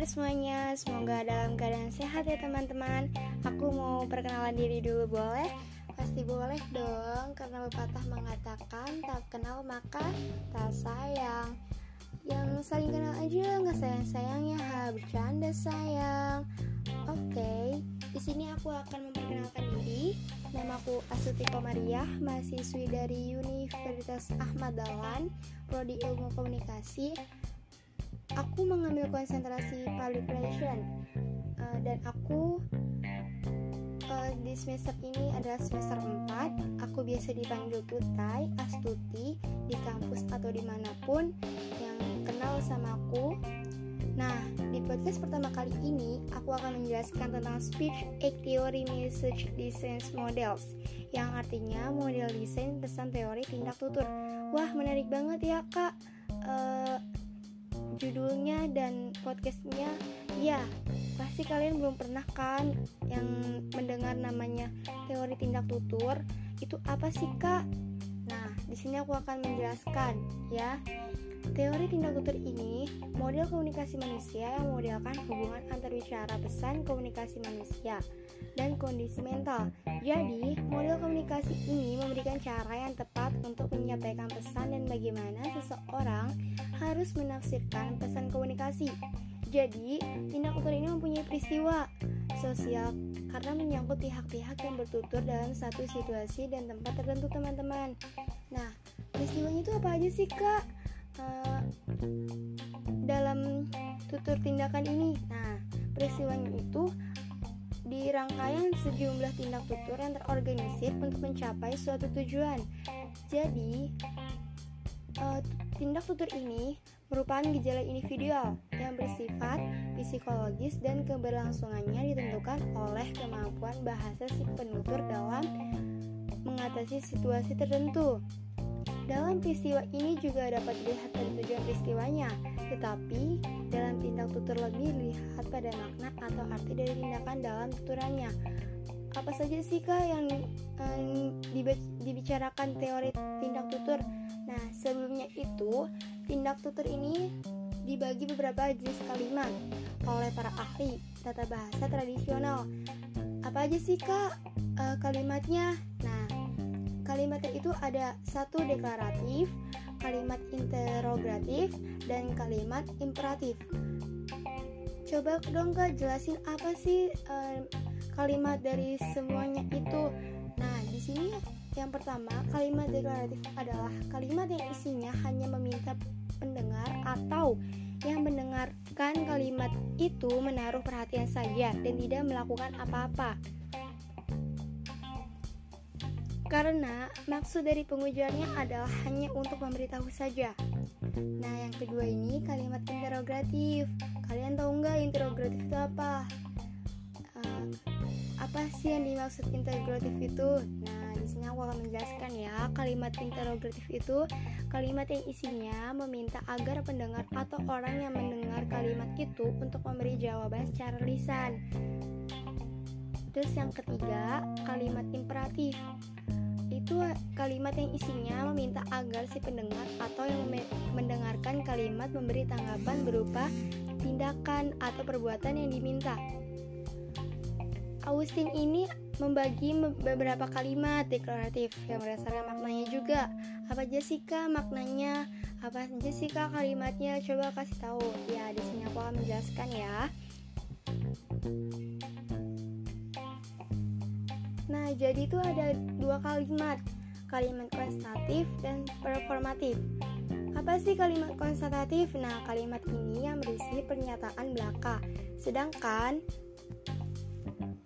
kabar semuanya? Semoga dalam keadaan sehat ya teman-teman Aku mau perkenalan diri dulu boleh? Pasti boleh dong Karena pepatah mengatakan Tak kenal maka tak sayang Yang saling kenal aja nggak sayang-sayangnya Ha bercanda sayang Oke, okay, di sini aku akan memperkenalkan diri. Namaku Astuti Komariah, mahasiswi dari Universitas Ahmad Dahlan, Prodi Ilmu Komunikasi aku mengambil konsentrasi public relation uh, dan aku uh, di semester ini adalah semester 4 aku biasa dipanggil Tutai, Astuti di kampus atau di mana pun yang kenal sama aku Nah, di podcast pertama kali ini, aku akan menjelaskan tentang Speech Act Theory Message Design Models, yang artinya model desain pesan teori tindak tutur. Wah, menarik banget ya, Kak. Uh, judulnya dan podcastnya. Ya pasti kalian belum pernah kan yang mendengar namanya teori tindak tutur? Itu apa sih kak? Nah di sini aku akan menjelaskan ya. Teori tindak tutur ini model komunikasi manusia yang memodelkan hubungan antar bicara pesan komunikasi manusia dan kondisi mental. Jadi, model komunikasi ini memberikan cara yang tepat untuk menyampaikan pesan dan bagaimana seseorang harus menafsirkan pesan komunikasi. Jadi, tindak tutur ini mempunyai peristiwa sosial karena menyangkut pihak-pihak yang bertutur dalam satu situasi dan tempat tertentu, teman-teman. Nah, peristiwanya itu apa aja sih, Kak? uh, dalam tutur tindakan ini. Nah, peristiwanya itu di rangkaian sejumlah tindak tutur yang terorganisir untuk mencapai suatu tujuan. Jadi, uh, tindak tutur ini merupakan gejala individual yang bersifat psikologis dan keberlangsungannya ditentukan oleh kemampuan bahasa si penutur dalam mengatasi situasi tertentu. Dalam peristiwa ini juga dapat dilihat dari tujuan peristiwanya, tetapi dalam tindak tutur lebih dilihat pada makna atau arti dari tindakan dalam tuturannya. Apa saja sih kak yang um, dibicarakan teori tindak tutur? Nah, sebelumnya itu tindak tutur ini dibagi beberapa jenis kalimat oleh para ahli tata bahasa tradisional. Apa aja sih kak uh, kalimatnya? Nah, Kalimatnya itu ada satu deklaratif, kalimat interrogatif, dan kalimat imperatif. Coba dong kak jelasin apa sih uh, kalimat dari semuanya itu. Nah di sini yang pertama kalimat deklaratif adalah kalimat yang isinya hanya meminta pendengar atau yang mendengarkan kalimat itu menaruh perhatian saja dan tidak melakukan apa-apa karena maksud dari pengujarnya adalah hanya untuk memberitahu saja. Nah, yang kedua ini kalimat interrogatif. Kalian tahu nggak interrogatif itu apa? Uh, apa sih yang dimaksud interrogatif itu? Nah, di sini aku akan menjelaskan ya. Kalimat interrogatif itu kalimat yang isinya meminta agar pendengar atau orang yang mendengar kalimat itu untuk memberi jawaban secara lisan. Terus yang ketiga, kalimat imperatif itu kalimat yang isinya meminta agar si pendengar atau yang mendengarkan kalimat memberi tanggapan berupa tindakan atau perbuatan yang diminta. Austin ini membagi beberapa kalimat deklaratif yang berdasarkan maknanya juga. Apa aja sih kak maknanya? Apa aja sih kak kalimatnya? Coba kasih tahu. Ya di sini aku akan menjelaskan ya. Nah, jadi itu ada dua kalimat, kalimat konstatif dan performatif. Apa sih kalimat konstatatif? Nah, kalimat ini yang berisi pernyataan belaka. Sedangkan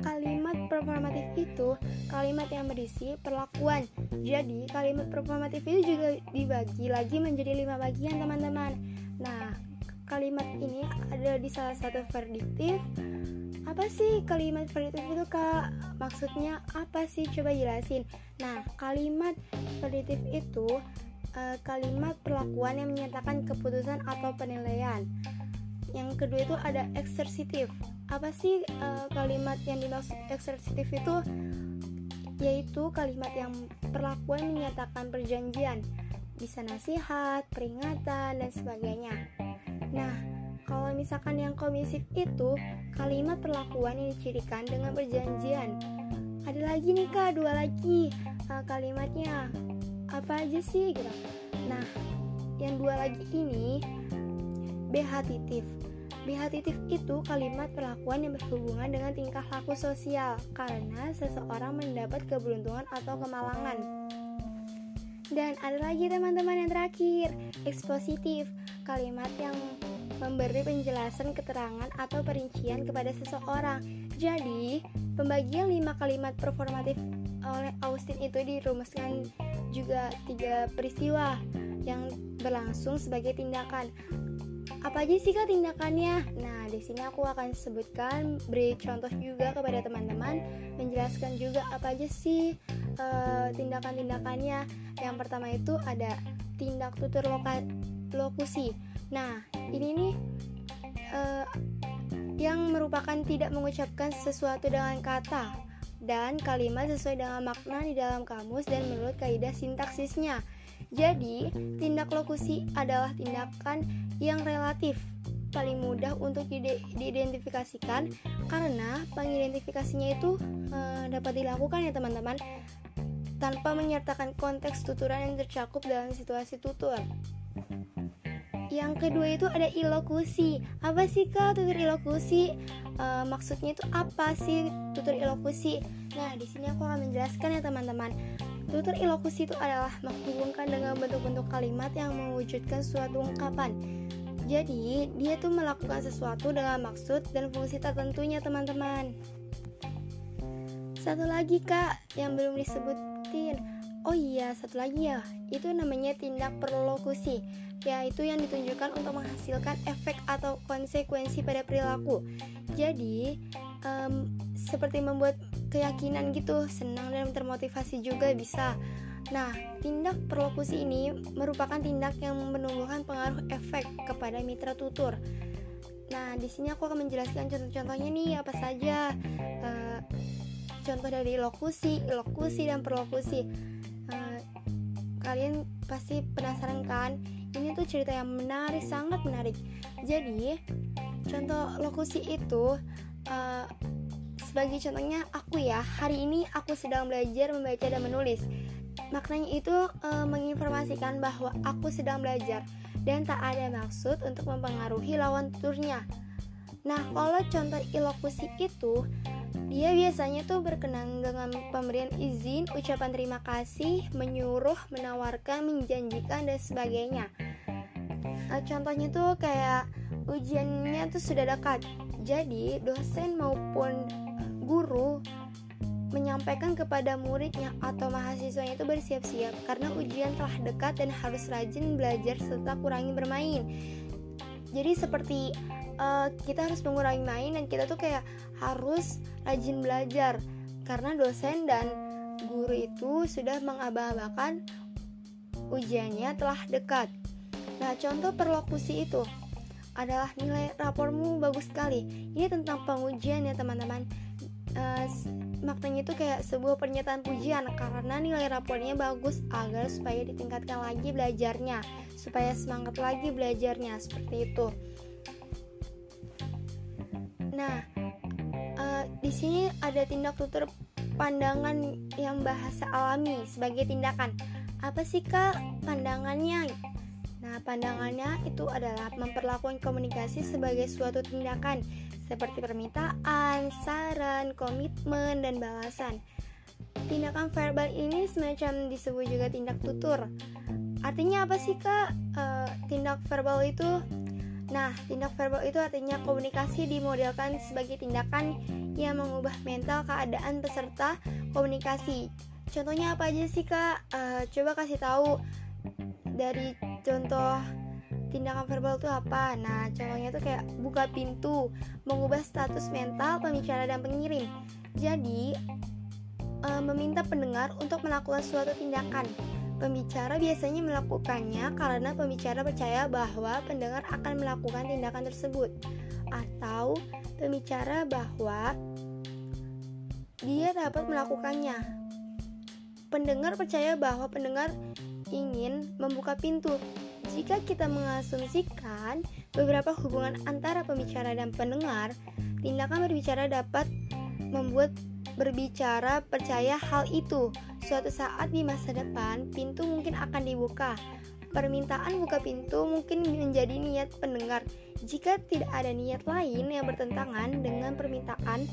kalimat performatif itu kalimat yang berisi perlakuan. Jadi, kalimat performatif itu juga dibagi lagi menjadi lima bagian, teman-teman. Nah, kalimat ini ada di salah satu verdiktif, apa sih kalimat prediktif itu kak? Maksudnya apa sih? Coba jelasin. Nah, kalimat prediktif itu uh, kalimat perlakuan yang menyatakan keputusan atau penilaian. Yang kedua itu ada eksersitif. Apa sih uh, kalimat yang dimaksud eksersitif itu? Yaitu kalimat yang perlakuan menyatakan perjanjian, bisa nasihat, peringatan, dan sebagainya. Nah, kalau misalkan yang komisif itu kalimat perlakuan yang dicirikan dengan perjanjian. Ada lagi nih kak, dua lagi uh, kalimatnya apa aja sih gitu. Nah, yang dua lagi ini behatitif. Behatitif itu kalimat perlakuan yang berhubungan dengan tingkah laku sosial karena seseorang mendapat keberuntungan atau kemalangan. Dan ada lagi teman-teman yang terakhir, ekspositif, kalimat yang memberi penjelasan keterangan atau perincian kepada seseorang. Jadi, pembagian lima kalimat performatif oleh Austin itu dirumuskan juga tiga peristiwa yang berlangsung sebagai tindakan. Apa aja sih kak tindakannya? Nah, di sini aku akan sebutkan beri contoh juga kepada teman-teman, menjelaskan juga apa aja sih uh, tindakan-tindakannya. Yang pertama itu ada tindak tutur loka lokusi. Nah, ini nih uh, yang merupakan tidak mengucapkan sesuatu dengan kata dan kalimat sesuai dengan makna di dalam kamus dan menurut kaidah sintaksisnya. Jadi, tindak lokusi adalah tindakan yang relatif paling mudah untuk diidentifikasikan karena pengidentifikasinya itu e, dapat dilakukan ya teman-teman tanpa menyertakan konteks tuturan yang tercakup dalam situasi tutur. Yang kedua itu ada ilokusi. Apa sih kak tutur ilokusi? E, maksudnya itu apa sih tutur ilokusi? Nah di sini aku akan menjelaskan ya teman-teman. Tutur ilokusi itu adalah menghubungkan dengan bentuk-bentuk kalimat yang mewujudkan suatu ungkapan. Jadi dia tuh melakukan sesuatu dengan maksud dan fungsi tertentunya teman-teman. Satu lagi kak yang belum disebutin. Oh iya, satu lagi ya. Itu namanya tindak perlokusi yaitu yang ditunjukkan untuk menghasilkan efek atau konsekuensi pada perilaku. Jadi, um, seperti membuat keyakinan gitu, senang dan termotivasi juga bisa. Nah, tindak perlokusi ini merupakan tindak yang menumbuhkan pengaruh efek kepada mitra tutur. Nah, di sini aku akan menjelaskan contoh-contohnya nih apa saja. Uh, contoh dari lokusi, lokusi dan perlokusi. Uh, kalian pasti penasaran kan? ini tuh cerita yang menarik sangat menarik jadi contoh lokusi itu uh, sebagai contohnya aku ya hari ini aku sedang belajar membaca dan menulis maknanya itu uh, menginformasikan bahwa aku sedang belajar dan tak ada maksud untuk mempengaruhi lawan tuturnya nah kalau contoh ilokusi itu dia biasanya tuh berkenan dengan pemberian izin, ucapan terima kasih, menyuruh, menawarkan, menjanjikan dan sebagainya. Nah, contohnya tuh kayak ujiannya tuh sudah dekat. Jadi, dosen maupun guru menyampaikan kepada muridnya atau mahasiswanya itu bersiap-siap karena ujian telah dekat dan harus rajin belajar serta kurangi bermain. Jadi seperti uh, kita harus mengurangi main dan kita tuh kayak harus rajin belajar karena dosen dan guru itu sudah mengabah-abahkan ujiannya telah dekat. Nah, contoh perlokusi itu adalah nilai rapormu bagus sekali. Ini tentang pengujian ya teman-teman. Uh, maknanya itu kayak sebuah pernyataan pujian karena nilai rapornya bagus agar supaya ditingkatkan lagi belajarnya, supaya semangat lagi belajarnya seperti itu. Nah, uh, di sini ada tindak tutur pandangan yang bahasa alami sebagai tindakan. Apa sih kak pandangannya? Nah, pandangannya itu adalah memperlakukan komunikasi sebagai suatu tindakan seperti permintaan, saran, komitmen, dan balasan. Tindakan verbal ini semacam disebut juga tindak tutur. Artinya apa sih kak? Uh, tindak verbal itu Nah, tindak verbal itu artinya komunikasi dimodelkan sebagai tindakan yang mengubah mental keadaan peserta komunikasi. Contohnya apa aja sih kak? Uh, coba kasih tahu dari contoh tindakan verbal itu apa? Nah, contohnya tuh kayak buka pintu, mengubah status mental pembicara dan pengirim. Jadi, uh, meminta pendengar untuk melakukan suatu tindakan. Pembicara biasanya melakukannya karena pembicara percaya bahwa pendengar akan melakukan tindakan tersebut, atau pembicara bahwa dia dapat melakukannya. Pendengar percaya bahwa pendengar ingin membuka pintu. Jika kita mengasumsikan beberapa hubungan antara pembicara dan pendengar, tindakan berbicara dapat membuat berbicara percaya hal itu. Suatu saat di masa depan, pintu mungkin akan dibuka. Permintaan buka pintu mungkin menjadi niat pendengar. Jika tidak ada niat lain yang bertentangan dengan permintaan,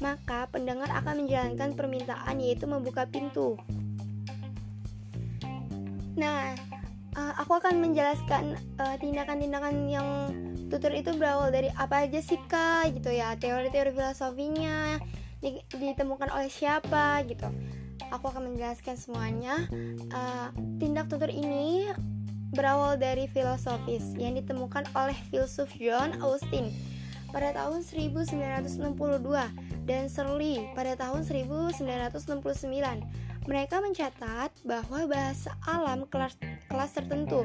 maka pendengar akan menjalankan permintaan yaitu membuka pintu. Nah, uh, aku akan menjelaskan tindakan tindakan-tindakan yang tutur itu berawal dari apa aja sih kak gitu ya. Teori-teori filosofinya ditemukan oleh siapa gitu. Aku akan menjelaskan semuanya. Uh, tindak tutur ini berawal dari filosofis yang ditemukan oleh filsuf John Austin pada tahun 1962 dan Shirley pada tahun 1969 mereka mencatat bahwa bahasa alam kelas, kelas tertentu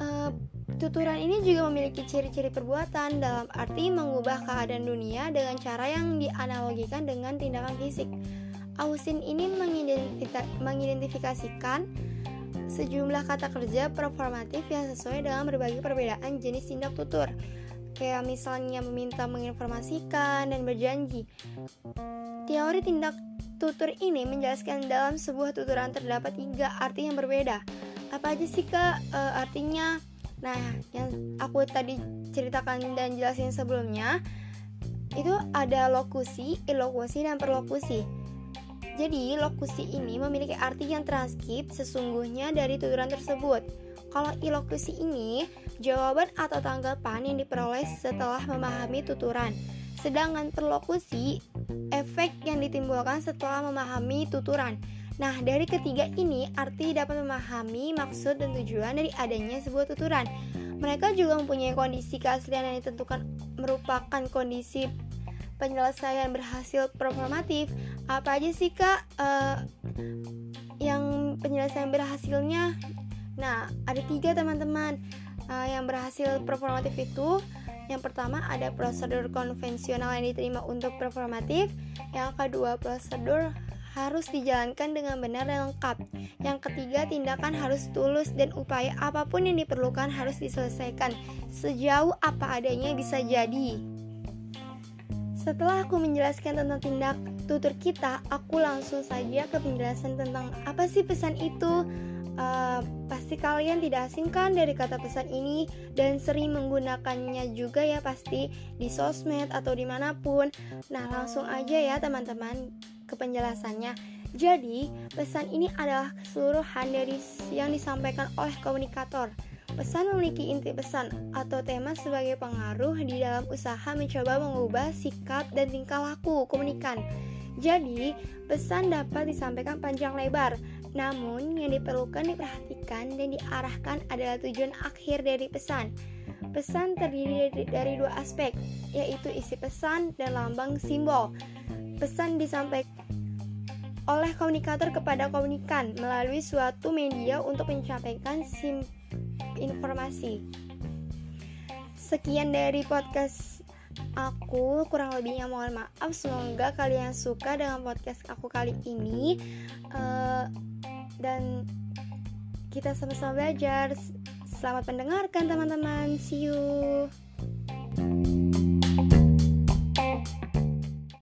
uh, Tuturan ini juga memiliki ciri-ciri perbuatan dalam arti mengubah keadaan dunia dengan cara yang dianalogikan dengan tindakan fisik. Austin ini mengidentifikasikan sejumlah kata kerja performatif yang sesuai dengan berbagai perbedaan jenis tindak tutur kayak misalnya meminta menginformasikan dan berjanji. Teori tindak Tutur ini menjelaskan dalam sebuah tuturan terdapat tiga arti yang berbeda. Apa aja sih kak e, artinya? Nah, yang aku tadi ceritakan dan jelasin sebelumnya itu ada lokusi, ilokusi, dan perlokusi. Jadi, lokusi ini memiliki arti yang transkip sesungguhnya dari tuturan tersebut. Kalau ilokusi ini, jawaban atau tanggapan yang diperoleh setelah memahami tuturan. Sedangkan perlokusi efek yang ditimbulkan setelah memahami tuturan. Nah, dari ketiga ini, arti dapat memahami maksud dan tujuan dari adanya sebuah tuturan. Mereka juga mempunyai kondisi keaslian yang ditentukan merupakan kondisi penyelesaian berhasil performatif. Apa aja sih kak uh, yang penyelesaian berhasilnya? Nah, ada tiga teman-teman uh, yang berhasil performatif itu yang pertama ada prosedur konvensional yang diterima untuk performatif. Yang kedua, prosedur harus dijalankan dengan benar dan lengkap. Yang ketiga, tindakan harus tulus dan upaya apa pun yang diperlukan harus diselesaikan sejauh apa adanya bisa jadi. Setelah aku menjelaskan tentang tindak tutur kita, aku langsung saja ke penjelasan tentang apa sih pesan itu, Uh, pasti kalian tidak asing kan dari kata pesan ini dan sering menggunakannya juga ya pasti di sosmed atau di mana pun. Nah langsung aja ya teman-teman ke penjelasannya. Jadi pesan ini adalah keseluruhan dari yang disampaikan oleh komunikator. Pesan memiliki inti pesan atau tema sebagai pengaruh di dalam usaha mencoba mengubah sikap dan tingkah laku komunikan. Jadi, pesan dapat disampaikan panjang lebar, namun, yang diperlukan diperhatikan dan diarahkan adalah tujuan akhir dari pesan. Pesan terdiri dari dua aspek, yaitu isi pesan dan lambang simbol. Pesan disampaikan oleh komunikator kepada komunikan melalui suatu media untuk menyampaikan informasi. Sekian dari podcast aku, kurang lebihnya mohon maaf. Semoga kalian suka dengan podcast aku kali ini. Uh, dan kita sama-sama belajar. Selamat mendengarkan teman-teman. See you.